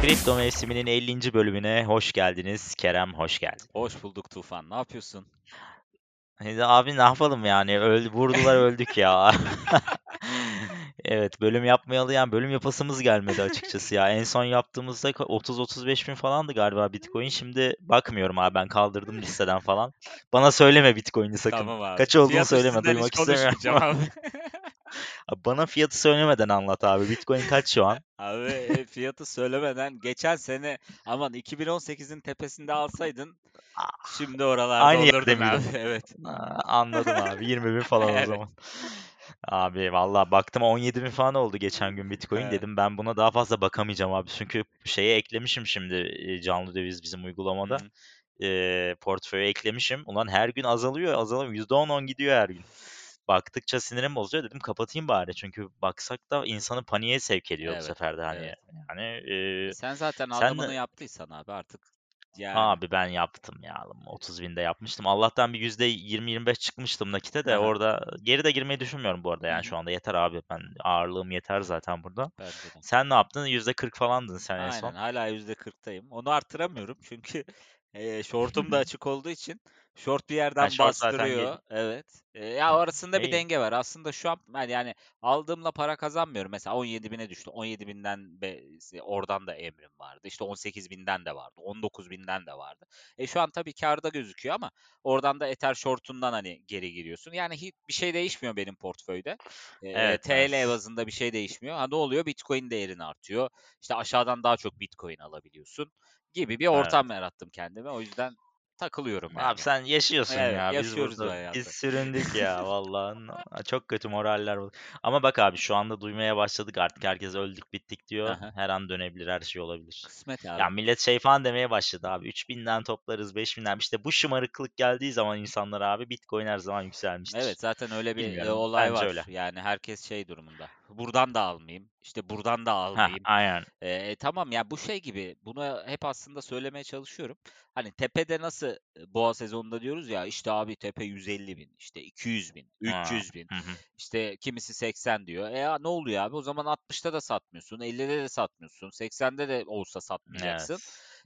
Kripto mevsiminin 50. bölümüne hoş geldiniz. Kerem hoş geldin. Hoş bulduk Tufan. Ne yapıyorsun? Neyse abi ne yapalım yani öldü, vurdular öldük ya. Evet bölüm yapmayalı yani bölüm yapasımız gelmedi açıkçası ya. En son yaptığımızda 30-35 bin falandı galiba Bitcoin. Şimdi bakmıyorum abi ben kaldırdım listeden falan. Bana söyleme Bitcoin'i sakın. Tamam abi. Kaç olduğunu Fiyat söyleme duymak istemiyorum. abi. Abi Bana fiyatı söylemeden anlat abi. Bitcoin kaç şu an? Abi e, fiyatı söylemeden geçen sene aman 2018'in tepesinde alsaydın şimdi oralarda Aynı olurdun abi. Evet. Aa, Anladım abi 20 bin falan o Evet. zaman. Abi vallahi baktım 17 bin falan oldu geçen gün Bitcoin Evet. dedim ben buna daha fazla bakamayacağım abi çünkü şeye eklemişim şimdi e, canlı döviz bizim uygulamada hı. e, portföye eklemişim ulan her gün azalıyor azalıyor %10 10 gidiyor her gün. Baktıkça sinirim bozuyor dedim kapatayım bari çünkü baksak da insanı paniğe sevk ediyor bu Evet. sefer de hani Evet. yani e, Sen zaten sen alımını yaptıysan abi artık yani. Abi ben yaptım ya. 30 binde yapmıştım. Allah'tan bir %20-25 çıkmıştım nakite de Aha. orada geri de girmeyi düşünmüyorum bu arada yani şu anda yeter abi ben ağırlığım yeter zaten burada. Sen ne yaptın? %40 falandın sen en Aynen son. hala %40'tayım. Onu artıramıyorum çünkü e, short'um da açık olduğu için short bir yerden short zaten bastırıyor. Evet. E, ya arasında bir İyi. denge var. Aslında şu an ben yani aldığımla para kazanmıyorum. Mesela 17 bine düştü. 17 binden be, oradan da emrim vardı. İşte 18 binden de vardı. 19 binden de vardı. E şu an tabii karda gözüküyor ama oradan da Ether short'undan hani geri giriyorsun. Yani hiç bir şey değişmiyor benim portföyde. E, Evet TL evet. bazında bir şey değişmiyor. Ha ne oluyor? Bitcoin değerini artıyor. İşte aşağıdan daha çok Bitcoin alabiliyorsun gibi bir Evet. ortam yarattım kendime. O yüzden takılıyorum Abi yani. sen yaşıyorsun Evet, ya. Biz burada hayatı. biz süründük ya vallahi. Çok kötü moraller. Ama bak abi şu anda duymaya başladık artık herkes öldük bittik diyor. Aha. Her an dönebilir her şey olabilir. Kısmet Ya abi. millet şey falan demeye başladı abi. 3000'den toplarız 5000'den. İşte bu şımarıklık geldiği zaman insanlar abi Bitcoin her zaman yükselmiştir. Evet zaten öyle bir e, Bilmiyorum. olay Bence var. öyle. Yani herkes şey durumunda. Buradan da almayayım. işte buradan da Ha almayayım. aynen. Ee, tamam ya bu şey gibi. Bunu hep aslında söylemeye çalışıyorum. Hani tepede nasıl e, boğa sezonunda diyoruz ya işte abi tepe 150 bin, işte 200 bin, Ha, 300 bin, Hı hı. işte kimisi 80 diyor. E ne oluyor abi? O zaman 60'ta da satmıyorsun, 50'de de satmıyorsun, 80'de de olsa satmayacaksın. Evet.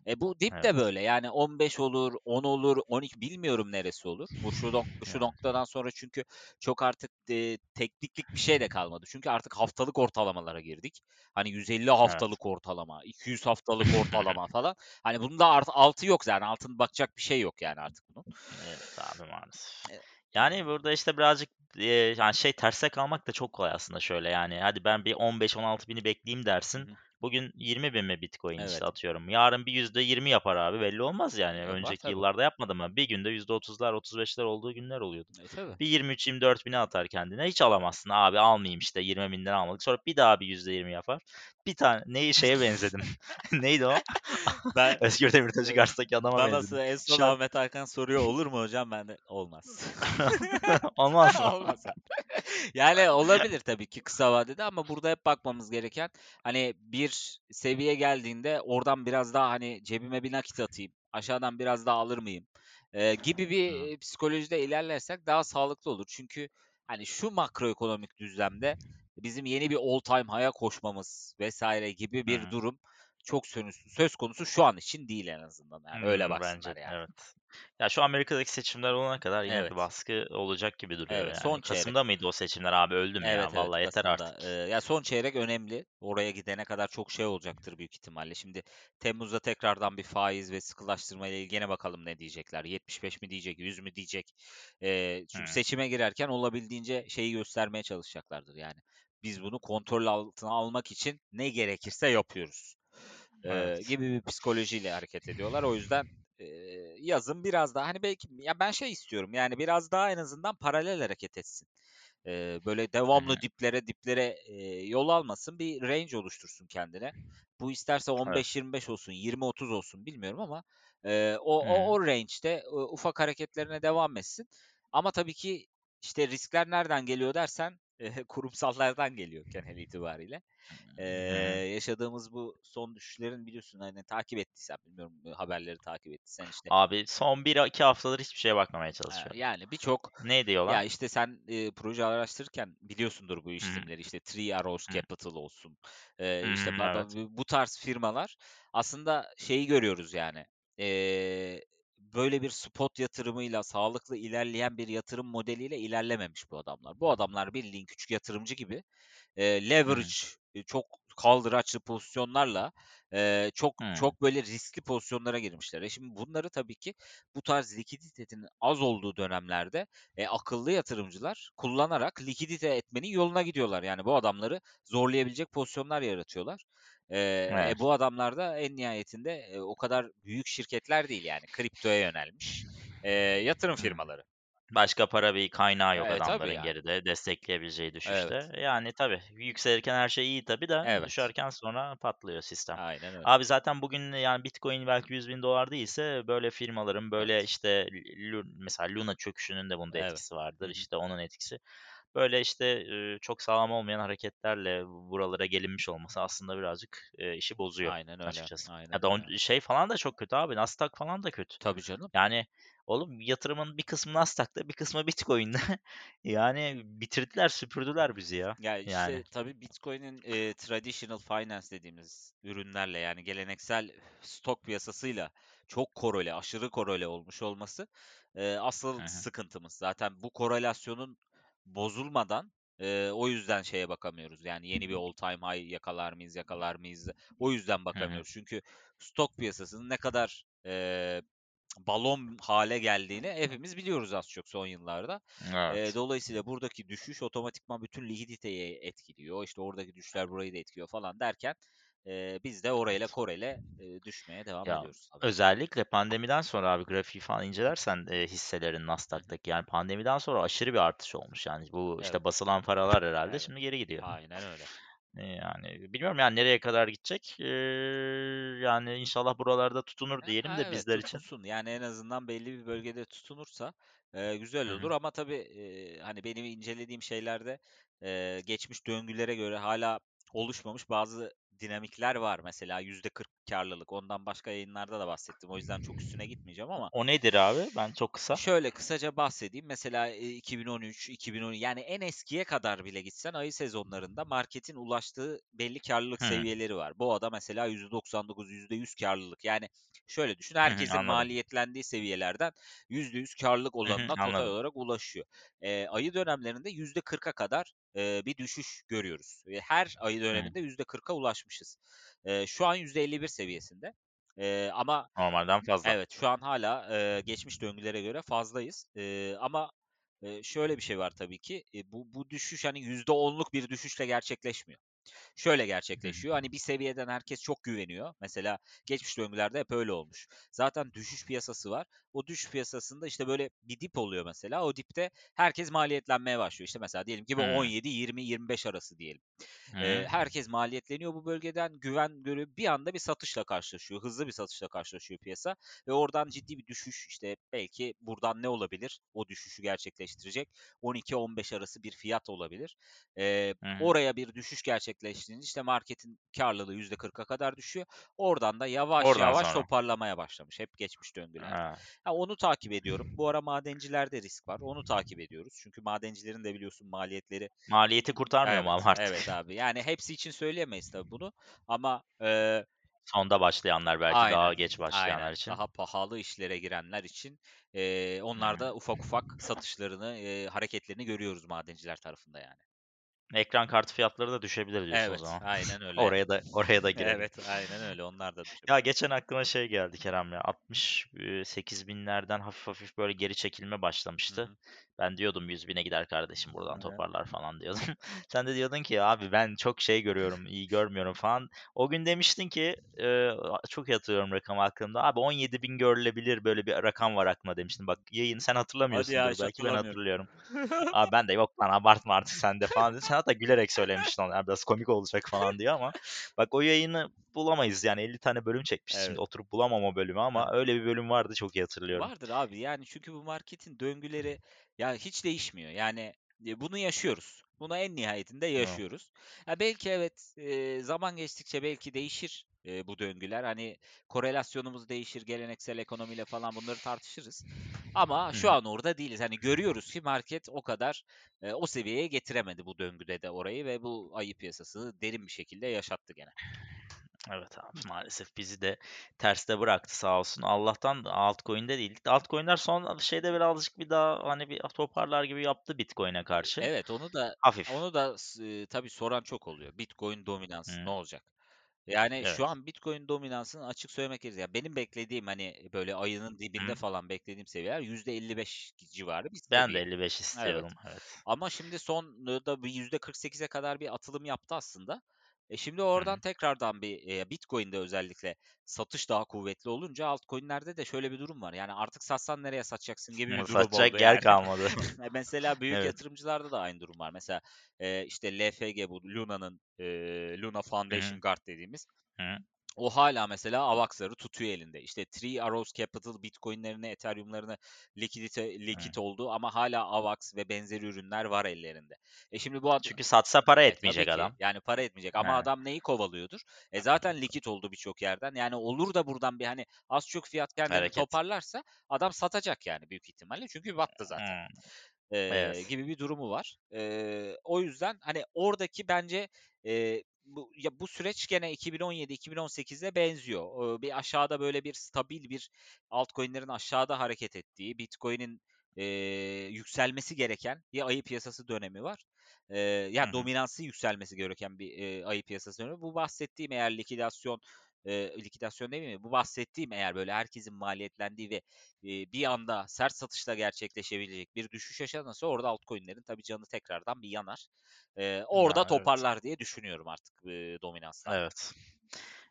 E bu dip de Evet. böyle yani 15 olur, 10 olur, 12 bilmiyorum neresi olur. Bu şu, nok- şu Evet. noktadan sonra çünkü çok artık e, tekniklik bir şey de kalmadı. Çünkü artık haftalık ortalamalara girdik. Hani 150 Evet. haftalık ortalama, 200 haftalık ortalama falan. Hani bunun da art, altı yok yani altın bakacak bir şey yok yani artık bunun. Evet abi maalesef. E, Yani burada işte birazcık e, yani şey terse kalmak da çok kolay aslında şöyle yani hadi ben bir 15-16 bini bekleyeyim dersin. Bugün 20 bin mi Bitcoin Evet. işte atıyorum. Yarın bir %20 yapar abi belli olmaz yani. Yapar Önceki tabii. yıllarda yapmadı mı? Bir günde %30'lar 35'ler olduğu günler oluyordu. E tabii. Bir 23-24 bine atar kendine. Hiç alamazsın abi almayayım işte 20 binden almadık. Sonra bir daha bir %20 yapar. Bir tane neyi şeye benzedim. Neydi o? Ben Özgür Demirtaş'ı karşısındaki adama bana benzedim. en son Şu an Ahmet Hakan soruyor olur mu hocam? Ben de olmaz. olmaz? Olmaz. Yani olabilir tabii ki kısa vadede ama burada hep bakmamız gereken hani bir seviye geldiğinde oradan biraz daha hani cebime bir nakit atayım, aşağıdan biraz daha alır mıyım gibi bir psikolojide ilerlersek daha sağlıklı olur. Çünkü hani şu makroekonomik düzlemde bizim yeni bir all time high'a koşmamız vesaire gibi bir hı. durum çok söz, söz konusu şu an için değil en azından. Yani öyle Hmm, baksınlar bence yani. evet. Ya şu Amerika'daki seçimler olana kadar yine bir Evet. baskı olacak gibi duruyor Evet, son yani. çeyrek. Kasım'da mıydı o seçimler abi öldüm ya. Evet evet Vallahi yeter Kasım'da. artık. Eee, ya son çeyrek önemli. Oraya gidene kadar çok şey olacaktır büyük ihtimalle. Şimdi Temmuz'da tekrardan bir faiz ve sıkılaştırma ile ilgili gene bakalım ne diyecekler. 75 mi diyecek, 100 mü diyecek. Eee, çünkü Hı. seçime girerken olabildiğince şeyi göstermeye çalışacaklardır yani. Biz bunu kontrol altına almak için ne gerekirse yapıyoruz. Evet. gibi bir psikolojiyle hareket ediyorlar. O yüzden eee, yazın biraz daha hani belki ya ben şey istiyorum yani biraz daha en azından paralel hareket etsin. Eee, böyle devamlı diplere diplere eee, yol almasın. Bir range oluştursun kendine. Bu isterse Evet. 15-25 olsun, 20-30 olsun bilmiyorum ama eee, o, Hı. o, o range'de e, ufak hareketlerine devam etsin. Ama tabii ki işte riskler nereden geliyor dersen kurumsallardan geliyor genel itibariyle. Hı. yaşadığımız bu son düşüşlerin biliyorsun hani takip ettiysen bilmiyorum haberleri takip ettiysen işte. Abi son 1-2 haftadır hiçbir şeye bakmamaya çalışıyorum. yani birçok Ne ya diyorlar? işte sen eee, proje araştırırken biliyorsundur bu isimleri işte Three Arrows. Capital olsun. Hı işte ba- evet. bu tarz firmalar aslında şeyi görüyoruz yani. Eee, böyle bir spot yatırımıyla sağlıklı ilerleyen bir yatırım modeliyle ilerlememiş bu adamlar. Bu adamlar bildiğin küçük yatırımcı gibi hı. leverage eee, çok kaldıraçlı pozisyonlarla eee, çok Hıı. çok böyle riskli pozisyonlara girmişler. E şimdi bunları tabii ki bu tarz likiditenin az olduğu dönemlerde e, akıllı yatırımcılar kullanarak likidite etmenin yoluna gidiyorlar. Yani bu adamları zorlayabilecek pozisyonlar yaratıyorlar. E, Evet. bu adamlar da en nihayetinde e, o kadar büyük şirketler değil yani kriptoya yönelmiş eee, yatırım firmaları. Başka para bir kaynağı yok Evet adamların yani. geride destekleyebileceği düşüşte. Evet. Yani tabii yükselirken her şey iyi tabii de Evet. düşerken sonra patlıyor sistem. Aynen öyle. Abi zaten bugün yani Bitcoin belki $100.000 değilse böyle firmaların böyle Evet. işte mesela Luna çöküşünün de bunda Evet. etkisi Hı vardır. İşte onun etkisi. Böyle işte, çok sağlam olmayan hareketlerle buralara gelinmiş olması aslında birazcık, işi bozuyor Aynen öyle. açıkçası. Ya Aynen don öyle. şey falan da çok kötü abi, Nasdaq falan da kötü. Tabii canım. Yani oğlum yatırımın bir kısmı Nasdaq'ta, bir kısmı Bitcoin'de. Yani bitirdiler, süpürdüler bizi ya. Ya Yani. işte tabii Bitcoin'in eee, traditional finance dediğimiz ürünlerle yani geleneksel stok piyasasıyla çok korele, aşırı korele olmuş olması Hı asıl hı. sıkıntımız. Zaten bu korelasyonun bozulmadan eee, o yüzden şeye bakamıyoruz. Yani yeni bir all time high yakalar mıyız, yakalar mıyız? O yüzden Hı hı. bakamıyoruz. Çünkü stok piyasasının ne kadar eee, balon hale geldiğini hepimiz biliyoruz az çok son yıllarda. Evet. dolayısıyla buradaki düşüş otomatikman bütün likiditeyi etkiliyor. İşte oradaki düşüşler burayı da etkiliyor falan derken biz de orayla eee, düşmeye devam Ya, ediyoruz tabii. özellikle pandemiden sonra abi grafiği falan incelersen, eee, hisselerin. Nasdaq'taki yani pandemiden sonra aşırı bir artış olmuş. Yani bu Evet. işte basılan paralar herhâlde Evet. şimdi geri gidiyor. Aynen öyle. Yani bilmiyorum yani nereye kadar gidecek? Eee, yani inşallah buralarda tutunur E, diyelim ha, de evet bizler için. tutunsun. Yani en azından belli bir bölgede tutunursa eee, güzel olur hı. ama tabii eee, hani benim incelediğim şeylerde eee, geçmiş döngülere göre hala oluşmamış bazı dinamikler var. Mesela %40 kârlılık. Ondan başka yayınlarda da bahsettim. O yüzden çok üstüne gitmeyeceğim ama O nedir abi? Ben çok kısa. Şöyle kısaca bahsedeyim. Mesela, eee, 2013, 2010 yani en eskiye kadar bile gitsen ayı sezonlarında marketin ulaştığı belli kârlılık Hı. seviyeleri var. Boğa'da mesela %99, %100 kârlılık. Yani şöyle düşün, Hı hı, herkesin anladım. maliyetlendiği seviyelerden %100 kârlılık Hı hı, olanına total olarak ulaşıyor. Eee, ayı dönemlerinde %40'a kadar, eee, bir düşüş görüyoruz her ayı döneminde %40'a ulaşmışız. Eee, şu an %51 seviyesinde. Eee, ama Normalden fazla. Evet, şu an hala eee, geçmiş döngülere göre fazlayız. Eee, ama, eee, şöyle bir şey var tabii ki, eee, bu bu düşüş, hani, %10'luk bir düşüşle gerçekleşmiyor. Şöyle gerçekleşiyor, hani, bir seviyeden herkes çok güveniyor. Mesela geçmiş döngülerde hep öyle olmuş. Zaten düşüş piyasası var. O düşüş piyasasında, işte, böyle bir dip oluyor mesela. O dipte herkes maliyetlenmeye başlıyor. İşte, mesela diyelim ki bu Hı. 17-20-25 arası diyelim. Eee, hı. herkes maliyetleniyor bu bölgeden. Güven görüyor. Bir anda bir satışla karşılaşıyor. Hızlı bir satışla karşılaşıyor piyasa ve oradan ciddi bir düşüş, işte, belki buradan ne olabilir? O düşüşü gerçekleştirecek 12-15 arası bir fiyat olabilir. Hı hı. oraya bir düşüş gerçekleştiğinde, işte, marketin kârlılığı %40'a kadar düşüyor. Oradan da yavaş Oradan yavaş sonra. toparlamaya başlamış hep geçmiş döngülerde. Ha. Onu takip ediyorum. Bu ara madencilerde risk var. Onu takip ediyoruz. Çünkü madencilerin de biliyorsun maliyetleri Maliyeti kurtarmıyor mu Evet, ama artık? evet abi. Yani hepsi için söyleyemeyiz tabii bunu ama, eee Sonda başlayanlar belki Aynen, daha geç başlayanlar aynen. için. Daha pahalı işlere girenler için, Hı onlar da ufak ufak satışlarını, eee, hareketlerini görüyoruz madenciler tarafında yani. Ekran kartı fiyatları da düşebilir diyorsun o Evet, zaman. aynen öyle. Oraya da oraya da girelim. Evet, aynen öyle. Onlar da Ya düşebilir. geçen aklıma şey geldi Kerem ya. 68 binlerden hafif hafif böyle geri çekilme başlamıştı. hı. Ben diyordum 100 bine gider kardeşim buradan Hı toparlar falan diyordum. Sen de diyordun ki abi ben çok şey görüyorum, iyi görmüyorum falan. O gün demiştin ki e, çok hatırlıyorum rakamı aklımda. Abi 17 bin görülebilir böyle bir rakam var aklımda demiştin. Bak yayını sen Hadi ya, belki ben hatırlıyorum. Abi ben de yok lan abartma artık sen de falan. Sen hatta gülerek söylemiştin onu. "Ya biraz komik olacak falan diye ama bak o yayını bulamayız yani 50 tane bölüm çekmişiz şimdi Evet. oturup bulamam o bölümü ama öyle bir bölüm vardı çok iyi hatırlıyorum. Vardır abi. Yani çünkü bu marketin döngüleri ya hiç değişmiyor. Yani Eee, bunu yaşıyoruz. Bunu en nihayetinde Evet. yaşıyoruz. Ha, belki evet, eee, zaman geçtikçe belki değişir, eee, bu döngüler. Hani, korelasyonumuz değişir, geleneksel ekonomiyle falan bunları tartışırız. Ama şu an orada değiliz. Hani, görüyoruz ki market o kadar, o seviyeye getiremedi bu döngüde de orayı ve bu ayı piyasasını derin bir şekilde yaşattı gene. Evet abi maalesef bizi de terste bıraktı sağ olsun. Allah'tan altcoin'de değildik. Altcoin'ler son şeyde birazcık bir daha hani bir toparlar gibi yaptı Bitcoin'e karşı. Evet, onu da Hafif. onu da eee, tabii soran çok oluyor. Bitcoin dominansı ne Hı. olacak? Yani Evet. şu an Bitcoin dominansını açık söylemek gerekirse ya benim beklediğim, hani, böyle ayının dibinde Hı. falan beklediğim seviyeler %55 civarı bir Ben de seviye. 55 Evet. istiyorum. Evet. Ama şimdi son da bir %48'e kadar bir atılım yaptı aslında. E, şimdi oradan hı. tekrardan bir, eee, Bitcoin'de özellikle satış daha kuvvetli olunca altcoin'lerde de şöyle bir durum var. Yani artık satsan nereye satacaksın gibi bir durum oldu Satacak yer yani. kalmadı. Mesela büyük Evet. yatırımcılarda da aynı durum var. Mesela, eee, işte LFG bu Luna'nın, eee, Luna Foundation hı. Guard dediğimiz Hı. O hâlâ mesela AVAX'ları tutuyor elinde. İşte Three Arrows Capital Bitcoin'lerini, Ethereum'larını likidite likit Hı. oldu ama hâlâ AVAX ve benzeri ürünler var ellerinde. E, şimdi bu ad Çünkü satsa para E, etmeyecek ki. adam. Yani para etmeyecek ama Evet. adam neyi kovalıyordur? E, zaten likit oldu birçok yerden. Yani olur da buradan bir, hani, az çok fiyat kendini Hareket. toparlarsa adam satacak yani büyük ihtimalle. Çünkü battı zaten. Hımm. Eee, Evet. gibi bir durumu var. Eee, o yüzden, hani, oradaki bence, eee, bu ya, bu süreç gene 2017-2018'e benziyor. Bir aşağıda böyle bir stabil bir altcoin'lerin aşağıda hareket ettiği, Bitcoin'in, eee, yükselmesi gereken bir ayı piyasası dönemi var. Eee, Hı ya, hı. dominansı yükselmesi gereken bir, eee, ayı piyasası dönemi. Bu bahsettiğim eğer likidasyon, eee, likidasyon demeyeyim de bu bahsettiğim eğer böyle herkesin maliyetlendiği ve, eee, bir anda sert satışla gerçekleşebilecek bir düşüş yaşanırsa orada altcoin'lerin tabii canı tekrardan bir yanar. Eee, orada Ya, evet. toparlar diye düşünüyorum artık, eee, dominanslar. Evet.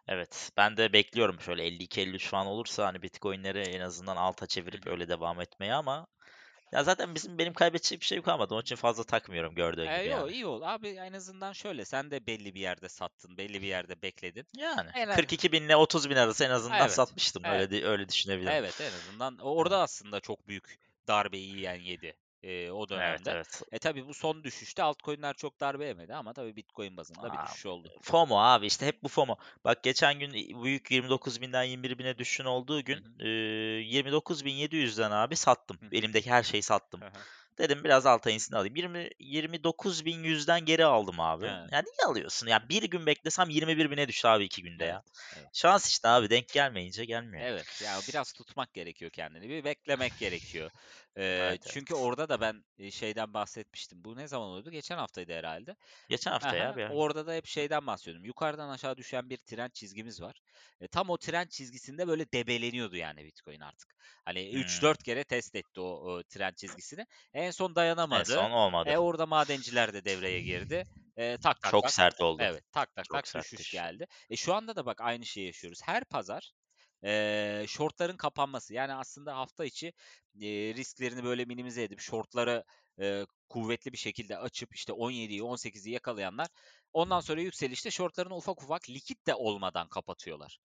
Evet. Ben de bekliyorum şöyle 52-53 falan olursa hani Bitcoin'leri en azından alta çevirip öyle devam etmeyi ama ya zaten bizim benim kaybedecek bir şeyim kalmadı. Onun için fazla takmıyorum gördüğün Eee, gibi yo, yani. iyi oldu. Abi en azından şöyle, sen de belli bir yerde sattın, belli bir yerde bekledin. Yani En az 42.000 ile 30.000 arası en azından Evet, satmıştım. evet. Öyle öyle düşünebilirim. Evet, en azından orada aslında çok büyük darbeyi yiyen yedi, eee, o Evet, dönemde. evet. E, tabii bu son düşüşte altcoin'ler çok darbe yemedi ama tabii Bitcoin bazında bir düşüş oldu. FOMO abi işte hep bu FOMO. Bak geçen gün büyük 29.000'den 21.000'e düşüşün olduğu Hı gün, hı. eee, 29.700'den abi sattım. Hı hı. Elimdeki her şeyi sattım. Hı hı. Dedim biraz alta insin alayım. 20 29.100'den geri aldım abi. Evet. Ya niye alıyorsun? Ya bir gün beklesem 21.000'e düştü abi 2 günde Evet, ya. evet. Şans işte abi denk gelmeyince gelmiyor. Evet, ya biraz tutmak gerekiyor kendini, bir beklemek gerekiyor. Eee, Evet, çünkü evet. orada da ben, şeyden bahsetmiştim. Bu ne zaman oluyordu? Geçen haftaydı herhâlde. Geçen hafta ya hı. bir. Orada da hep şeyden bahsediyordum. Yukarıdan aşağı düşen bir trend çizgimiz var. E, tam o trend çizgisinde böyle debeleniyordu yani Bitcoin artık. Hani Hımm. 3-4 kere test etti o, o trend çizgisini. En son En dayanamadı. son olmadı. E, orada madenciler de devreye girdi. Eee, tak tak Çok tak sert oldu. Evet, tak tak Çok tak düşüş. geldi. E, şu anda da bak aynı şeyi yaşıyoruz. Her pazar, eee, short'ların kapanması. Yani aslında hafta içi, eee, risklerini böyle minimize edip short'ları, eee, kuvvetli bir şekilde açıp işte 17'yi 18'i yakalayanlar ondan sonra yükselişte short'larını ufak ufak likit de olmadan kapatıyorlar.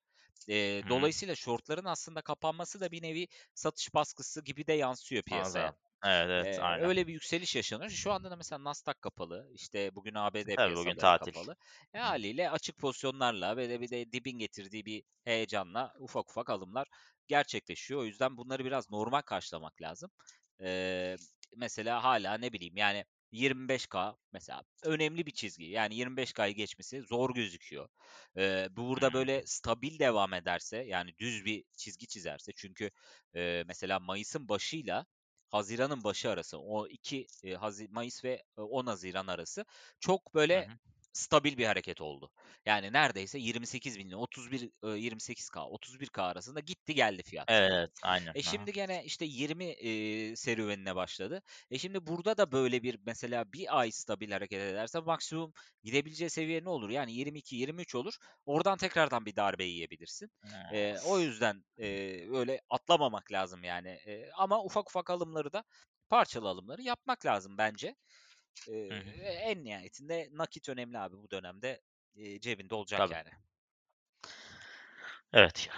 Eee, Hı. dolayısıyla short'ların aslında kapanması da bir nevi satış baskısı gibi de yansıyor piyasaya. Muazzam. Evet, evet, Eee, aynen. öyle bir yükseliş yaşanıyor. Şu anda da mesela Nasdaq kapalı. İşte bugün ABD Tabii bugün piyasaları tatil. kapalı. E, Hı. hâliyle açık pozisyonlarla ve de bir de dibin getirdiği bir heyecanla ufak ufak alımlar gerçekleşiyor. O yüzden bunları biraz normal karşılamak lazım. Eee, mesela hâlâ ne bileyim yani 25K mesela önemli bir çizgi. Yani 25K'yı geçmesi zor gözüküyor. Eee, burada Hımm. böyle stabil devam ederse yani düz bir çizgi çizerse çünkü, eee, mesela mayısın başıyla haziranın başı arası o 2 eee, hazi mayıs ve, eee, 10 haziran arası çok Hı böyle hı. Stabil bir hareket oldu. Yani neredeyse 28.000 ile 31 eee, 28K 31K arasında gitti geldi fiyat. Evet, evet, aynen. E, şimdi gene işte 20, eee, serüvenine başladı. E, şimdi burada da böyle bir mesela bir ay stabil hareket ederse maksimum gidebileceği seviye ne olur? Yani 22-23 olur. Oradan tekrardan bir darbe yiyebilirsin. Eee, o Evet. yüzden, eee, öyle atlamamak lazım yani. Eee, ama ufak ufak alımları da parçalı alımları yapmak lazım bence. En nihayetinde nakit önemli abi bu dönemde, eee, cebinde olacak Tabii. yani. Evet ya.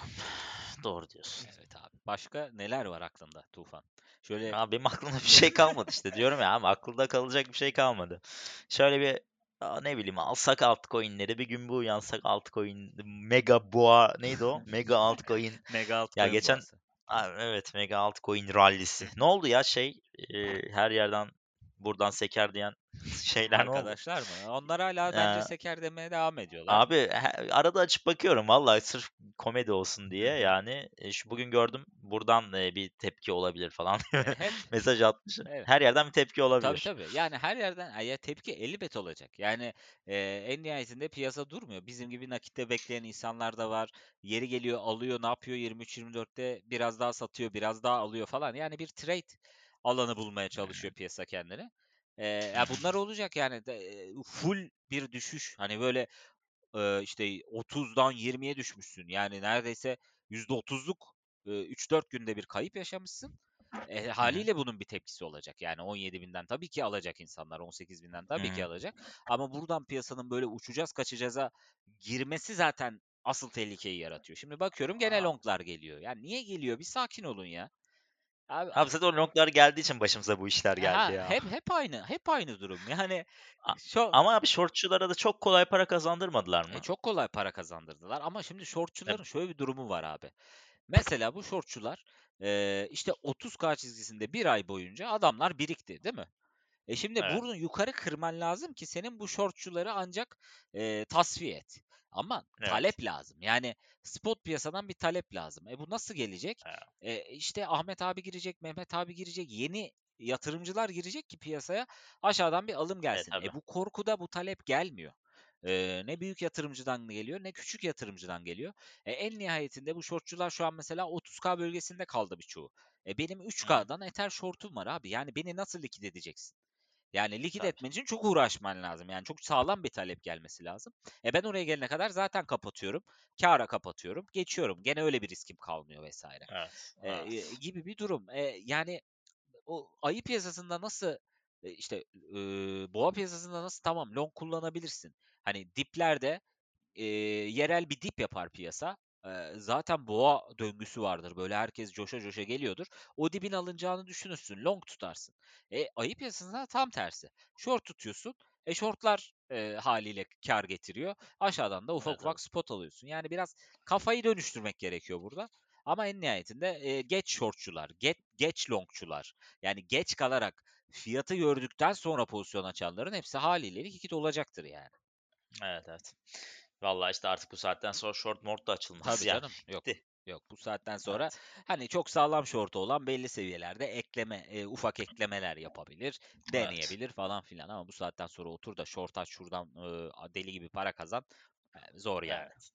Doğru diyorsun. Evet abi. Başka neler var aklında Tufan? Şöyle Ya benim aklımda bir şey kalmadı işte diyorum ya ama aklımda kalacak bir şey kalmadı. Şöyle bir aa, ne bileyim alsak altcoin'leri bir gün bu uyansak altcoin mega boğa neydi o? Mega altcoin. mega Ya altcoin geçen boğası. Aa, evet mega altcoin rallisi. Ne oldu ya şey e, her yerden buradan seker diyen şeyler oldu? Arkadaşlar mı? Onlar hala bence Ya, seker demeye devam ediyorlar. abi arada açıp bakıyorum vallahi sırf komedi olsun diye yani e, şu bugün gördüm buradan e, bir tepki olabilir falan E, hep mesaj atmışım. evet. Her yerden bir tepki Tabii olabilir. tabii. Yani her yerden ya tepki elbet olacak. Yani e, en nihayetinde piyasa durmuyor. Bizim gibi nakitte bekleyen insanlar da var. Yeri geliyor alıyor ne yapıyor 23-24'te biraz daha satıyor biraz daha alıyor falan. Yani bir trade alanı bulmaya çalışıyor piyasa kendini. E, ya bunlar olacak yani de, full bir düşüş. Hani böyle e, işte 30'dan 20'ye düşmüşsün. Yani neredeyse %30'luk e, 3-4 günde bir kayıp yaşamışsın. E, haliyle bunun bir tepkisi olacak. Yani 17 binden tabii ki alacak insanlar, 18 binden tabii ki hı. alacak. Ama buradan piyasanın böyle uçacağız kaçacağıza girmesi zaten asıl tehlikeyi yaratıyor. Şimdi bakıyorum gene Aa, longlar geliyor. Yani niye geliyor? Bir sakin olun ya. Abi, Abi zaten o longlar geldiği için başımıza bu işler ha, geldi ya. hep hep aynı, hep aynı durum. Yani şu Ama abi shortçulara da çok kolay para kazandırmadılar e, mı? çok kolay para kazandırdılar ama şimdi E, shortçuların şöyle bir durumu var abi. Mesela bu shortçular e, işte 30K çizgisinde bir ay boyunca adamlar birikti, değil mi? E şimdi evet, bunu yukarı kırman lazım ki senin bu shortçuları ancak e, tasfiye et. Ama evet, talep lazım. Yani spot piyasadan bir talep lazım. E bu nasıl gelecek? evet, E işte Ahmet abi girecek, Mehmet abi girecek, yeni yatırımcılar girecek ki piyasaya aşağıdan bir alım evet gelsin. tabii. E bu korkuda bu talep gelmiyor. E, ne büyük yatırımcıdan geliyor ne küçük yatırımcıdan geliyor. E, en nihayetinde bu shortçular şu an mesela 30K bölgesinde kaldı birçoğu. E benim Hı hı, 3K'dan Ether shortum var abi. Yani beni nasıl likit edeceksin? Yani likit tabii. etmen için çok uğraşman lazım. Yani çok sağlam bir talep gelmesi lazım. E ben oraya gelene kadar zaten kapatıyorum. Kâra kapatıyorum. Geçiyorum. Gene öyle bir riskim kalmıyor vesaire. Evet, E, e, evet. gibi bir durum. E, yani o ayı piyasasında nasıl e, işte e, boğa piyasasında nasıl tamam long kullanabilirsin. Hani diplerde e, yerel bir dip yapar piyasa. Zaten boğa döngüsü vardır. Böyle herkes coşa coşa geliyordur. O dibin alınacağını düşünürsün. Long tutarsın. E, ayı piyasasında tam tersi. Short tutuyorsun. E shortlar e, haliyle kar getiriyor. Aşağıdan da ufak Evet, ufak evet. spot alıyorsun. Yani biraz kafayı dönüştürmek gerekiyor burada. Ama en nihayetinde e, geç shortçular, geç, geç longçular, yani geç kalarak fiyatı gördükten sonra pozisyon açanların hepsi haliyle likit olacaktır yani. Evet, evet. Vallahi işte artık bu saatten sonra short mort da açılmaz Tabii yani. canım. Yok. Bitti. Yok. Bu saatten sonra Evet, hani çok sağlam şortu olan belli seviyelerde ekleme, e, ufak eklemeler yapabilir, evet, deneyebilir falan filan ama bu saatten sonra otur da short aç şuradan e, deli gibi para kazan e, zor yani. evet.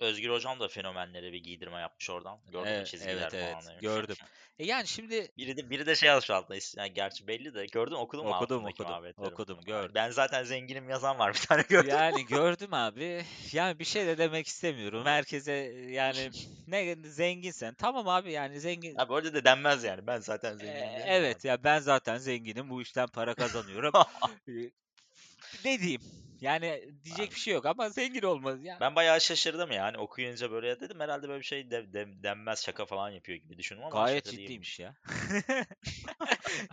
Özgür Hocam da fenomenlere bir giydirme yapmış oradan. Gördün mü E, çizgiler evet falan evet demiş. gördüm. E yani şimdi Biri de biri de şey yazmış altında. Yani gerçi belli de. Gördün mü okudun mu okudum okudum okudum gördüm. Ben zaten zenginim yazan var bir tane gördüm. Yani gördüm abi. Yani bir şey de demek istemiyorum. Herkese yani ne zenginsen tamam abi yani zengin Abi öyle de denmez yani. Ben zaten E, zenginim mi evet abi? ya ben zaten zenginim. Bu işten para kazanıyorum. E, Ne diyeyim? Yani diyecek Abi, bir şey yok ama zengin olmaz ya. ben bayağı şaşırdım yani okuyunca böyle dedim herhalde böyle bir şey de, de- denmez şaka falan yapıyor gibi düşündüm ama Gayet şaka ciddiymiş değilmiş. ya.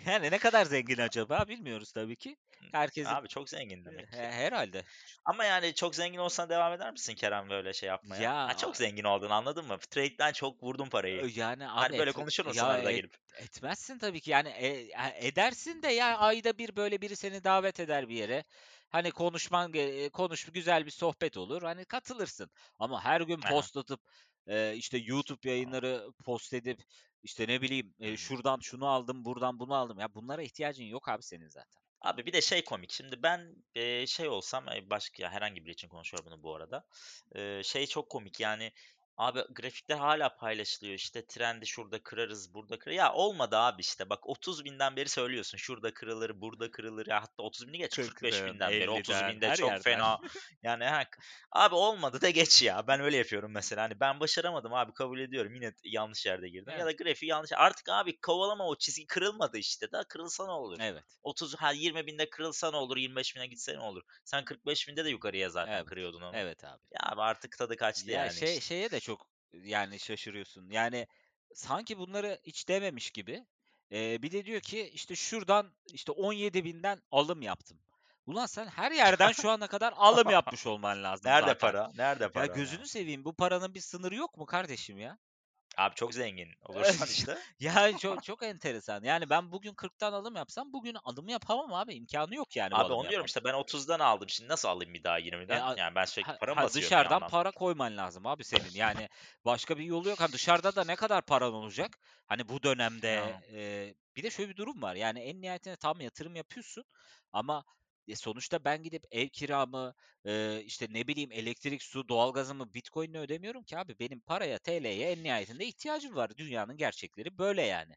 Yani ne kadar zengin acaba bilmiyoruz tabii ki. Herkesin Abi çok zengin e, demek ki. he- herhalde. Ama yani çok zengin olsan devam eder misin Kerem böyle şey yapmaya? Ya Ha çok zengin oldun anladın mı? Trade'den çok vurdun parayı. Yani abi Hani böyle et, konuşur musun ya arada et, gelip? etmezsin tabii ki yani e, ya edersin de ya ayda bir böyle biri seni davet eder bir yere. Hani konuşman konuş güzel bir sohbet olur. Hani katılırsın. Ama her gün post atıp e, işte YouTube yayınları post edip işte ne bileyim e, şuradan şunu aldım, buradan bunu aldım. Ya bunlara ihtiyacın yok abi senin zaten. Abi bir de şey komik. Şimdi ben e, şey olsam başka ya herhangi biri için konuşuyorum bunu bu arada. E, şey çok komik yani abi grafikler hala paylaşılıyor işte trendi şurada kırarız burada kırarız. Ya olmadı abi işte bak 30 binden beri söylüyorsun şurada kırılır burada kırılır ya hatta 30 bini geç 45 40'dan, binden beri 30 50'den, binde çok yerden. fena yani ha, abi olmadı da geç ya ben öyle yapıyorum mesela hani ben başaramadım abi kabul ediyorum yine yanlış yerde girdim ya Evet. da grafiği yanlış artık abi kovalama o çizgi kırılmadı işte da kırılsa ne olur? Evet. 30 ha 20 binde kırılsa ne olur 25 bine gitse ne olur? Sen 45 binde de yukarıya zaten Evet. kırıyordun onu. Evet abi. Ya abi artık tadı kaçtı Ya yani şey işte. şeye de yani şaşırıyorsun. Yani sanki bunları hiç dememiş gibi. Eee, bir de diyor ki işte şuradan işte 17.000'den alım yaptım. Ulan sen her yerden şu ana kadar alım yapmış olman lazım Nerede zaten. para? Nerede Ya para gözünü ya? seveyim bu paranın bir sınırı yok mu kardeşim ya? Abi çok zengin olursan işte. Yani çok çok enteresan. Yani ben bugün 40'tan alım yapsam bugün alım yapamam abi. İmkânı yok yani Abi alımı onu diyorum işte ben 30'dan aldım. Şimdi nasıl alayım bir daha E, 20'den? a Yani ben sürekli ha para mı ha basıyorum bir dışarıdan para koyman lazım abi senin. Yani başka bir yolu yok. Ha dışarıda da ne kadar paran olacak? Hani bu dönemde, eee, bir de şöyle bir durum var. Yani en nihayetinde tamam yatırım yapıyorsun ama e, sonuçta ben gidip ev kiramı, eee, işte ne bileyim elektrik, su, doğalgazımı Bitcoin'le ödemiyorum ki abi. Benim paraya, TL'ye en nihayetinde ihtiyacım var. Dünyanın gerçekleri böyle yani.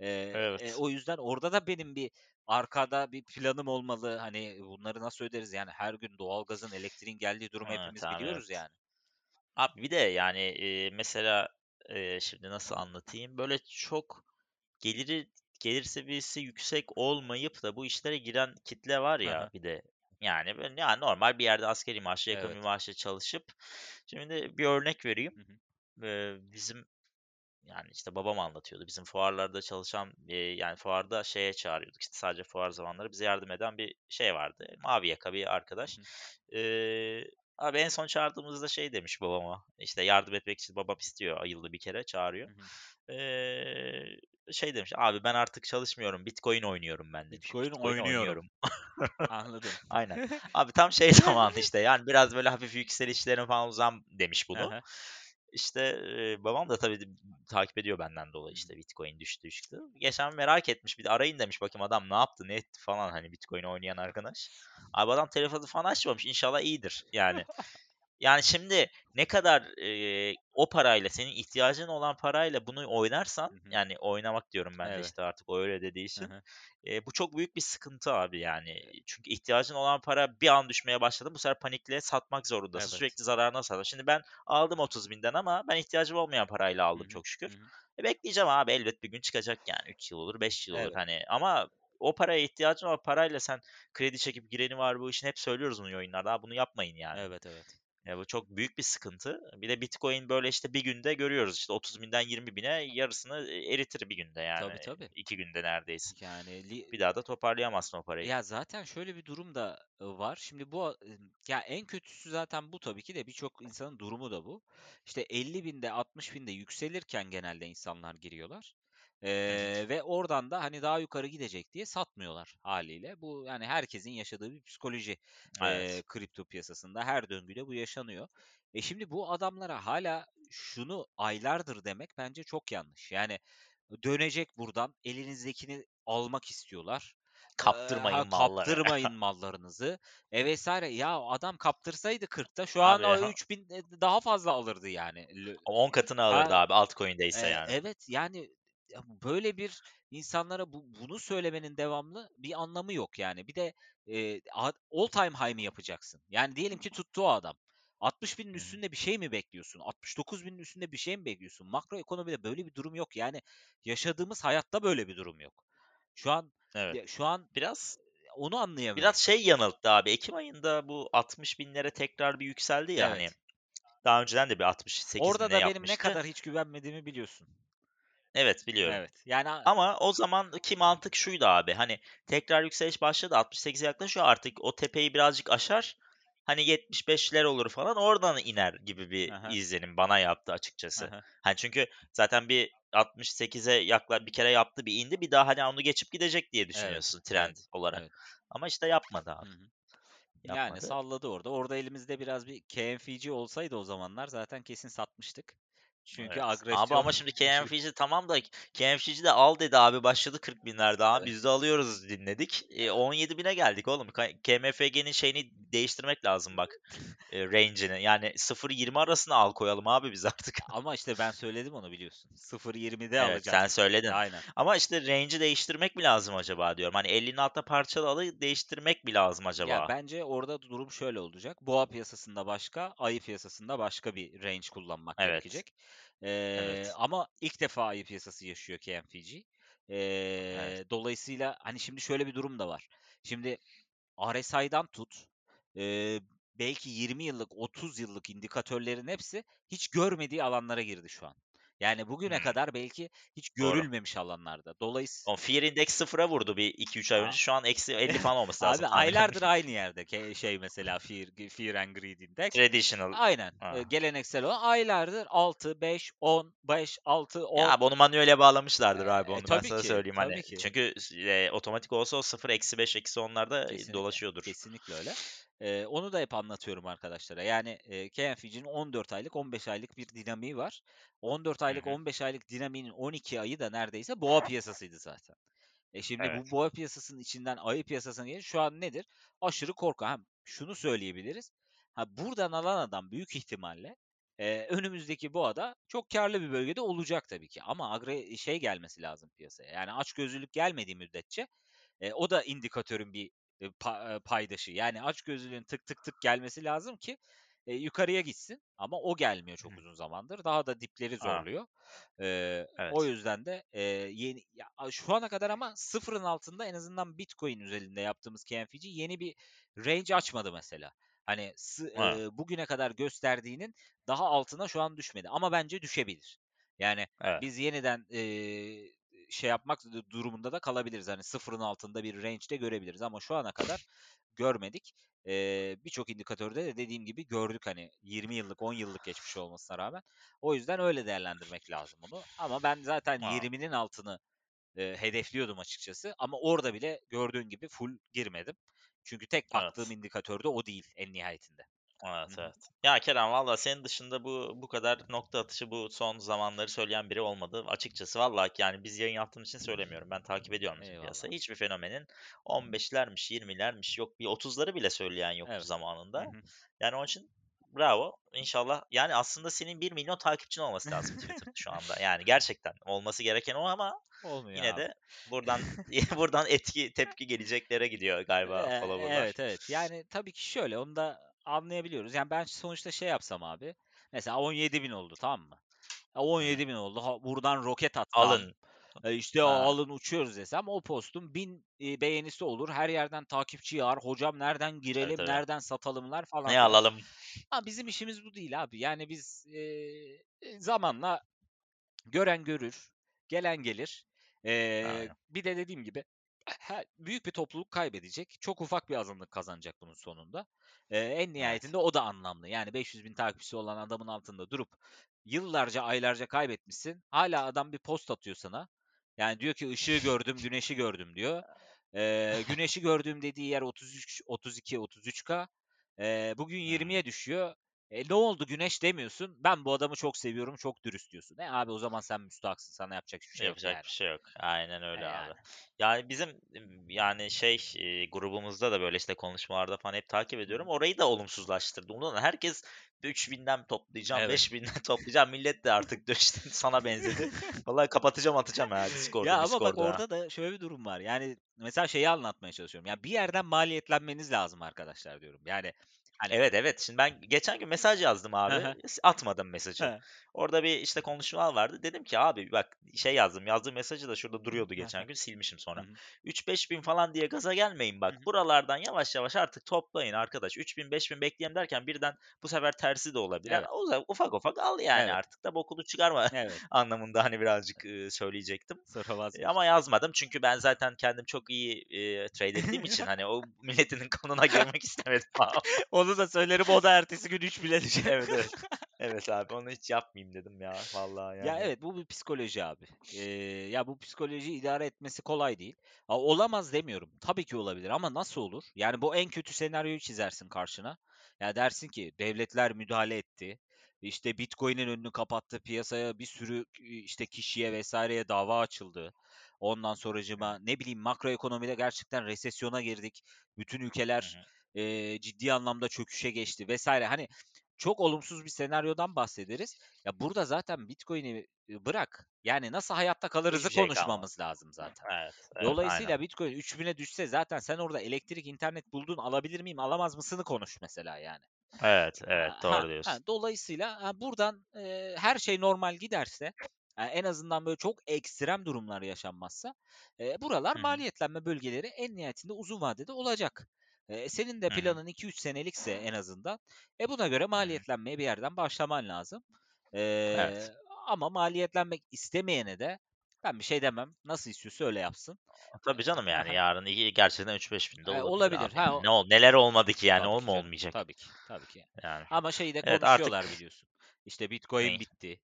Eee, e, Evet. o yüzden orada da benim bir arkada bir planım olmalı. Hani bunları nasıl öderiz? Yani her gün doğalgazın, elektriğin geldiği durumu Evet hepimiz abi biliyoruz evet. yani. Abi bir de yani eee, mesela eee, şimdi nasıl anlatayım? Böyle çok geliri gelir seviyesi yüksek olmayıp da bu işlere giren kitle var ya hı. bir de. Yani yani normal bir yerde asgari maaşa yakın bir Evet. maaşla çalışıp şimdi bir örnek vereyim. Hı hı. Eee, bizim yani işte babam anlatıyordu. Bizim fuarlarda çalışan eee, yani fuarda şeye çağırıyorduk işte sadece fuar zamanları bize yardım eden bir şey vardı. Mavi yaka bir arkadaş. hı. Eee, abi en son çağırdığımızda şey demiş babama. İşte yardım etmek için babam istiyor. Ayıldı bir kere çağırıyor. hı. Eee, şey demiş. Abi ben artık çalışmıyorum. Bitcoin oynuyorum ben demiş. Bitcoin Bitcoin oynuyorum. oynuyorum. Anladım. Aynen. Abi tam şey zamanı işte yani biraz böyle hafif yükselişlerin falan uzam demiş bunu. hı. İşte babam da tabii takip ediyor benden dolayı işte Bitcoin düştü çıktı. Geçen merak etmiş bir de arayın demiş bakayım adam ne yaptı ne etti falan hani Bitcoin oynayan arkadaş. Abi adam telefonu falan açmamış inşallah iyidir yani. Yani şimdi ne kadar, eee, o parayla, senin ihtiyacın olan parayla bunu oynarsan, hı. yani oynamak diyorum ben de Evet. işte artık öyle dediği için, eee, bu çok büyük bir sıkıntı abi yani. Çünkü ihtiyacın olan para bir an düşmeye başladı, bu sefer panikle satmak zorundasın. Evet. Sürekli zararına satıyorsun. Şimdi ben aldım 30.000'den ama ben ihtiyacım olmayan parayla aldım hı. çok şükür. E, bekleyeceğim abi elbet bir gün çıkacak yani 3 yıl olur, 5 yıl olur Evet. hani ama o paraya ihtiyacın olan parayla sen kredi çekip gireni var bu işin hep söylüyoruz bunu yayınlarda. Bunu yapmayın yani. Evet, evet. Ya, bu çok büyük bir sıkıntı. Bir de Bitcoin, böyle, işte, bir günde görüyoruz, işte, 30.000'den 20.000'e yarısını, eee, eritir bir günde, Tabii, yani, tabii. 2 günde neredeyse. Yani li Bir daha da toparlayamazsın o parayı. Ya, zaten şöyle bir durum da, ııı, var. Şimdi bu ya, en kötüsü zaten bu tabii ki de birçok insanın durumu da bu. İşte 50.000'de 60.000'de yükselirken genelde insanlar giriyorlar, Evet. eee, ve oradan da, hani, daha yukarı gidecek diye satmıyorlar hâliyle. Bu, yani, herkesin yaşadığı bir psikoloji, Evet. kripto piyasasında. Her döngüde bu yaşanıyor. E, şimdi bu adamlara hâlâ şunu aylardır demek bence çok yanlış. Yani, dönecek buradan, elinizdekini almak istiyorlar. Eee, ha, Kaptırmayın malları. kaptırmayın mallarınızı, e, vs. Ya, adam kaptırsaydı 40'ta şu an Abi, o 3.000 eee, daha fazla alırdı yani. Lö 10 katını alırdı ha, abi altcoin'deyse eee, yani. evet, yani, ya, böyle bir insanlara bu bunu söylemenin devamlı bir anlamı yok yani. Bir de, a all time high mı yapacaksın? Yani diyelim ki tuttu o adam. 60.000'in Hı hı. üstünde bir şey mi bekliyorsun? 69.000'in üstünde bir şey mi bekliyorsun? Makro ekonomide böyle bir durum yok. Yani yaşadığımız hayatta böyle bir durum yok. Şu an Evet. şu an Biraz onu anlayamıyorum. biraz şey yanılttı abi, ekim ayında bu 60.000'lere tekrar bir yükseldi ya, hani, Evet. daha önceden de bir 68 bin Orada da benim ne kadar hiç güvenmediğimi biliyorsun. Evet, biliyorum. Evet. Yani Ama o zamanki mantık şuydu abi, hani, tekrar yükseliş başladı, 68'e yaklaşıyor artık o tepeyi birazcık aşar, hani, 75'ler olur falan, oradan iner gibi bir hı. izlenim bana yaptı açıkçası. hı. Hani, çünkü zaten bir 68'e yakla bir kere yaptı, bir indi, bir daha, hani, onu geçip gidecek diye Evet, düşünüyorsun trend evet, olarak. evet. Ama işte yapmadı abi, hı. Yani yapmadı. salladı orada. Orada elimizde biraz bir KNFC olsaydı o zamanlar zaten kesin satmıştık. Çünkü Evet. Abi agresyon ama şimdi. KMFC tamam da KMFC de al dedi abi başladı 40.000'lerde abi biz de alıyoruz dinledik. E, 17.000'e geldik oğlum. KMFG'nin şeyini değiştirmek lazım bak. E, range'ini. Yani 0-20 arasına al koyalım abi biz artık. Ama işte ben söyledim onu biliyorsun. 0.20'de Evet alacağız sen söyledin. Aynen. Ama işte range'i değiştirmek mi lazım acaba diyorum. Hani 50'nin altta parçalı alı değiştirmek mi lazım Ya acaba? bence orada durum şöyle olacak. Boğa piyasasında başka, ayı piyasasında başka bir range kullanmak Evet. gerekecek. Eee, Evet. ama ilk defa ayı piyasası yaşıyor KMFG. Evet. Eee, dolayısıyla hani şimdi şöyle bir durum da var. Şimdi RSI'dan tut, belki 20 yıllık, 30 yıllık indikatörlerin hepsi hiç görmediği alanlara girdi şu an. Yani bugüne Hımm. kadar belki hiç Doğru. görülmemiş alanlarda. Dolayıs O Fear Index 0'a vurdu bir 2-3 ay önce. Şu an eksi 50 falan olması lazım Abi aylardır aynı yerde şey mesela Fear Fear and Greed Index. Traditional. Aynen. Ha. geleneksel olan aylardır 6, 5, 10, 5, 6, 10. Ya abi onu manuele bağlamışlardır abi onu ben tabii sana ki, söyleyeyim hani. ki. Çünkü eee, otomatik olsa o 0, eksi 5, eksi 10'larda Kesinlikle, dolaşıyordur. kesinlikle öyle. Eee, onu da hep anlatıyorum arkadaşlara. Yani, eee, KNFC'nin 14 aylık, 15 aylık bir dinamiği var. 14 Hı aylık, hı. 15 aylık dinamiğin 12 ayı da neredeyse boğa piyasasıydı zaten. E, şimdi Evet. bu boğa piyasasının içinden ayı piyasasına gelince şu an nedir? Aşırı korku. Ha, şunu söyleyebiliriz. Ha, buradan alan adam büyük ihtimalle, eee, önümüzdeki boğada çok kârlı bir bölgede olacak tabii ki ama agre şey gelmesi lazım piyasaya. Yani açgözlülük gelmediği müddetçe, eee, o da indikatörün bir, pa eee, paydaşı. Yani açgözlülüğün tık tık tık gelmesi lazım ki, eee, yukarıya gitsin ama o gelmiyor çok Hı. uzun zamandır. Daha da dipleri zorluyor. O Evet. yüzden de, eee, yeni ya, şu ana kadar ama sıfırın altında en azından Bitcoin özelinde yaptığımız KNFC yeni bir range açmadı mesela. Hani sı Ha. eee, bugüne kadar gösterdiğinin daha altına şu an düşmedi ama bence düşebilir. Yani Evet. biz yeniden, eee, şey yapmak du durumunda da kalabiliriz. Hani sıfırın altında bir range de görebiliriz ama şu ana kadar görmedik. Eee, birçok indikatörde de dediğim gibi gördük hani 20 yıllık, 10 yıllık geçmiş olmasına rağmen. O yüzden öyle değerlendirmek lazım bunu ama ben zaten A! 20'nin altını, eee, hedefliyordum açıkçası ama orada bile gördüğün gibi full girmedim. Çünkü tek baktığım Evet. indikatör de o değil en nihayetinde. Evet, evet. Ya Kerem valla senin dışında bu bu kadar nokta atışı bu son zamanları söyleyen biri olmadı. Açıkçası vallahi yani biz yayın yaptığımız için söylemiyorum. Ben takip ediyorum bizim Eyvallah. piyasayı. Hiçbir fenomenin 15'lermiş, 20'lermiş yok bir 30'ları bile söyleyen yoktu Evet. Zamanında. hı. Yani onun için bravo. İnşallah yani aslında senin 1 milyon takipçin olması lazım Twitter'da şu anda. Yani gerçekten olması gereken o ama Olmuyor yine abi. de buradan buradan etki tepki geleceklere gidiyor galiba follower'lar. evet, evet. Yani tabii ki şöyle onu da anlayabiliyoruz. Yani ben sonuçta şey yapsam abi. Mesela 17.000 oldu tamam mı? Ya Hı hı. 17.000 oldu. Ha, buradan roket atsam. Alın. Eee, işte Ha. alın uçuyoruz desem o postun 1000 eee, beğenisi olur. Her yerden takipçi yağar. Hocam nereden girelim, tabii. nereden satalımlar falan Ne alalım? Ama bizim işimiz bu değil abi. Yani biz eee, zamanla gören görür, gelen gelir. Aynen. bir de dediğim gibi he büyük bir topluluk kaybedecek. Çok ufak bir azınlık kazanacak bunun sonunda. Eee, en Evet. nihayetinde o da anlamlı. Yani 500.000 takipçisi olan adamın altında durup yıllarca, aylarca kaybetmişsin. Hâlâ adam bir post atıyor sana. Yani diyor ki ışığı gördüm, güneşi gördüm diyor. Eee, güneşi gördüğüm dediği yer 33, 32, 33K. Eee, bugün Hı hı. 20'ye düşüyor. E, ne oldu güneş demiyorsun. Ben bu adamı çok seviyorum, çok dürüst diyorsun. E abi o zaman sen müstahaksın. Sana yapacak hiçbir şey yok Yapacak yani. bir şey yok. Aynen E, öyle abi. yani. Yani bizim yani şey eee, grubumuzda da böyle işte konuşmalarda falan hep takip ediyorum. Orayı da olumsuzlaştırdı. Ondan herkes 3000'den mi toplayacağım, Evet. 5000'den toplayacağım. Millet de artık işte sana benzedi. Vallahi kapatacağım atacağım ha Ya Discord'u, ama bak Discord'u ha. orada da şöyle bir durum var. Yani mesela şeyi anlatmaya çalışıyorum. Ya bir yerden maliyetlenmeniz lazım arkadaşlar diyorum. Yani hani Evet evet. Şimdi ben geçen gün mesaj yazdım abi. hı. Atmadım mesajı. He. Orada bir işte konuşmalar vardı. Dedim ki abi bak şey yazdım. Yazdığım mesajı da şurada duruyordu geçen hı. gün. Silmişim sonra. hı. 3-5 bin falan diye gaza gelmeyin bak. Buralardan yavaş yavaş artık toplayın arkadaş. 3 bin 5 bin bekleyelim derken birden bu sefer tersi de olabilir. Evet. O zaman ufak ufak al yani Evet. artık da bokunu çıkarma Evet. anlamında hani birazcık söyleyecektim. E. Ama yazmadım çünkü ben zaten kendim çok iyi e, trade ettiğim için hani o milletin kanına girmek istemedim. Onu da söylerim o da ertesi gün 3 bile düşer. evet evet. Evet abi onu hiç yapmayayım dedim ya vallahi Ya yani. evet bu bir psikoloji abi. Eee, ya bu psikolojiyi idare etmesi kolay değil. A, olamaz demiyorum. Tabii ki olabilir ama nasıl olur? Yani bu en kötü senaryoyu çizersin karşına. Ya dersin ki devletler müdahale etti. İşte Bitcoin'in önünü kapattı. Piyasaya bir sürü işte kişiye vesaireye dava açıldı. Ondan sonracıma ne bileyim makroekonomide gerçekten resesyona girdik. Bütün ülkeler hı. Eee, ciddi anlamda çöküşe geçti vesaire. Hani çok olumsuz bir senaryodan bahsederiz. Ya burada zaten Bitcoin'i e, bırak. Yani nasıl hayatta kalırızı şey kalmaz. konuşmamız lazım zaten. Evet evet aynen. Dolayısıyla Bitcoin 3000'e düşse zaten sen orada elektrik, internet buldun alabilir miyim, alamaz mısını konuş mesela yani. Evet evet Ha, doğru ha, diyorsun. dolayısıyla ha, buradan e, her şey normal giderse, ha, en azından böyle çok ekstrem durumlar yaşanmazsa, e, buralar hı. maliyetlenme bölgeleri en nihayetinde uzun vadede olacak. Eee, senin de planın 2-3 senelikse en azından, e, buna göre maliyetlenmeye bir yerden başlaman lazım. Evet. Eee, ama maliyetlenmek istemeyene de ben bir şey demem. Nasıl istiyorsa öyle yapsın. Tabii canım, yani, yarın i gerçekten 3.000-5.000 de Eee, olabilir olabilir. abi. Ha, o Ne ol neler olmadı ki yani, Tabii o ki mu canım. olmayacak? Tabii ki, tabii ki. Yani. Ama şeyi de Evet, artık biliyorsun. İşte Bitcoin Neyi? bitti.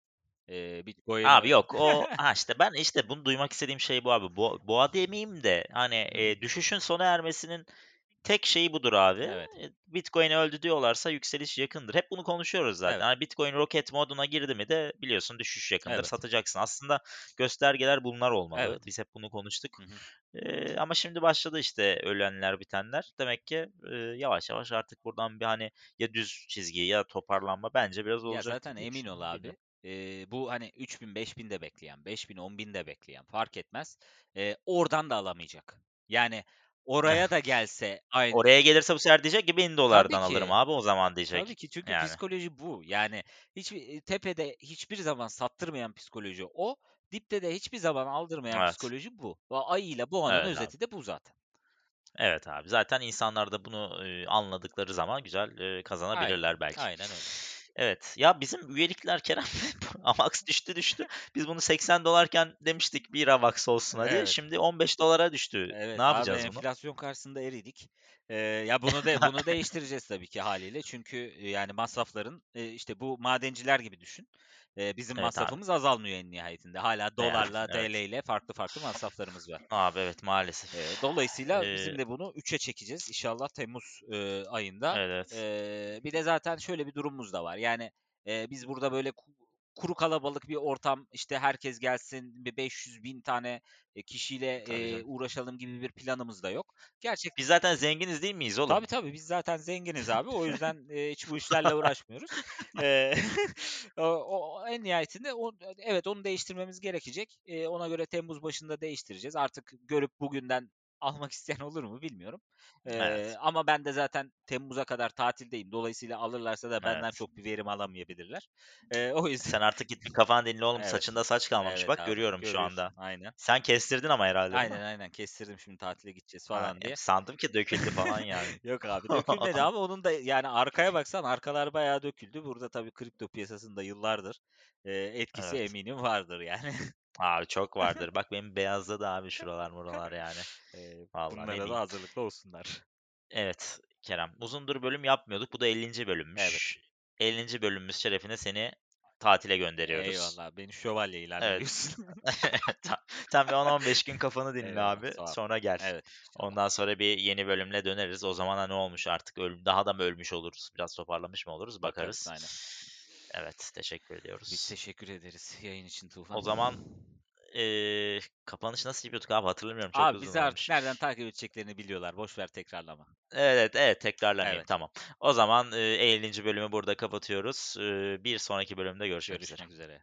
Eee, Bitcoin Abi yok, o ha, işte ben, işte, bunu duymak istediğim şey bu abi. Bo boğa demeyeyim de, hani, eee, düşüşün sona ermesinin tek şeyi budur abi. Evet. Eee, Bitcoin öldü diyorlarsa yükseliş yakındır. Hep bunu konuşuyoruz zaten. Evet. Hani, Bitcoin roket moduna girdi mi de biliyorsun düşüş yakındır, Evet. satacaksın. Aslında göstergeler bunlar olmalı. Evet. Biz hep bunu konuştuk. Hı hı. Eee, ama şimdi başladı, işte, ölenler bitenler. Demek ki, eee, yavaş yavaş artık buradan bir, hani, ya düz çizgi ya toparlanma bence biraz Ya, olacaktır zaten emin ol abi, eee, bu, hani, 3000-5000 de bekleyen, 5000-10.000 de bekleyen fark etmez. Eee, oradan da alamayacak. Yani oraya da gelse aynı Oraya gelirse bu sefer diyecek ki Tabii $1000'dan alırım ki. abi o zaman Tabii diyecek. ki. Çünkü Yani. psikoloji bu. Yani hiçbir eee, tepede hiçbir zaman sattırmayan psikoloji o. Dipte de hiçbir zaman aldırmayan Evet. psikoloji bu. Va ayı ile boğanın Evet abi. özeti de bu zaten. Evet abi. Zaten insanlar da bunu, eee, anladıkları zaman güzel, Aynen. kazanabilirler belki. Aynen öyle. Evet. Ya, bizim üyelikler Kerem AVAX düştü düştü. Biz bunu $80'ken demiştik bir AVAX olsun hadi. Evet. Şimdi $15'a düştü. Ne Evet abi, yapacağız bunu? enflasyon karşısında eridik. Eee, ya, bunu de bunu değiştireceğiz tabii ki hâliyle. Çünkü, yani masrafların, işte bu madenciler gibi düşün. Bizim Evet abi. masrafımız azalmıyor en nihayetinde. Evet, dolarla, evet. TL'yle farklı farklı masraflarımız var. Abi evet, maalesef. Eee, dolayısıyla Eee bizim de bunu 3'e çekeceğiz inşallah temmuz, eee, ayında. Evet. Eee, bir de zaten şöyle bir durumumuz da var. Yani, eee, biz burada böyle kuru kalabalık bir ortam, işte herkes gelsin, bir 500.000 tane, eee, kişiyle, Tabii canım. uğraşalım gibi bir planımız da yok. Gerçek Biz zaten zenginiz değil miyiz oğlum? Tabii, tabii. Biz zaten zenginiz abi. O yüzden, eee, hiç bu işlerle uğraşmıyoruz. Eee, o o en nihayetinde o evet, onu değiştirmemiz gerekecek. Eee, ona göre temmuz başında değiştireceğiz. Artık görüp bugünden almak isteyen olur mu bilmiyorum. Eee, Evet. ama ben de zaten temmuza kadar tatildeyim. Dolayısıyla alırlarsa da benden Evet. çok bir verim alamayabilirler. Eee, o yüzden Sen artık git bir kafanı dinle oğlum. Evet. Saçında saç kalmamış Evet bak abi, görüyorum şu görüyorsun. anda. Aynen. Sen kestirdin ama mi? Aynen, aynen. Kestirdim şimdi tatile gideceğiz Ha, falan e, diye. sandım ki döküldü falan yani. Yok abi dökülmedi ama onun da yani arkaya baksan arkalar bayağı döküldü. Burada tabii kripto piyasasında yıllardır, eee, etkisi Evet. eminim vardır yani. Abi çok vardır. Bak benim beyazladı abi şuralar muralar yani. Vallahi bunlara da hazırlıklı olsunlar. Evet Kerem, uzundur bölüm yapmıyorduk. Bu da 50. Evet. bölümmüş. 50. bölümümüz şerefine seni tatile gönderiyoruz. Eyvallah, beni şövalye ilan Evet. ediyorsun. Ta sen bir 10-15 gün kafanı dinle Eyvallah, abi, ol. sonra gel. Evet. Ondan sonra bir yeni bölümle döneriz. O zamana ne olmuş artık öl daha da mı ölmüş oluruz, biraz toparlamış mı oluruz Bakarız, bakarız. aynen. Evet, teşekkür Biz ediyoruz. teşekkür ederiz yayın için O Tufan. zaman, eee, kapanışı nasıl yapıyorduk abi hatırlamıyorum çok Abi bizi artık nereden takip edeceklerini biliyorlar. Boş ver tekrarlama. Evet, evet tekrarlamayayım Evet. tamam. O zaman, eee, 50. bölümü burada kapatıyoruz. Eee, bir sonraki bölümde görüşmek üzere. Görüşmek üzere.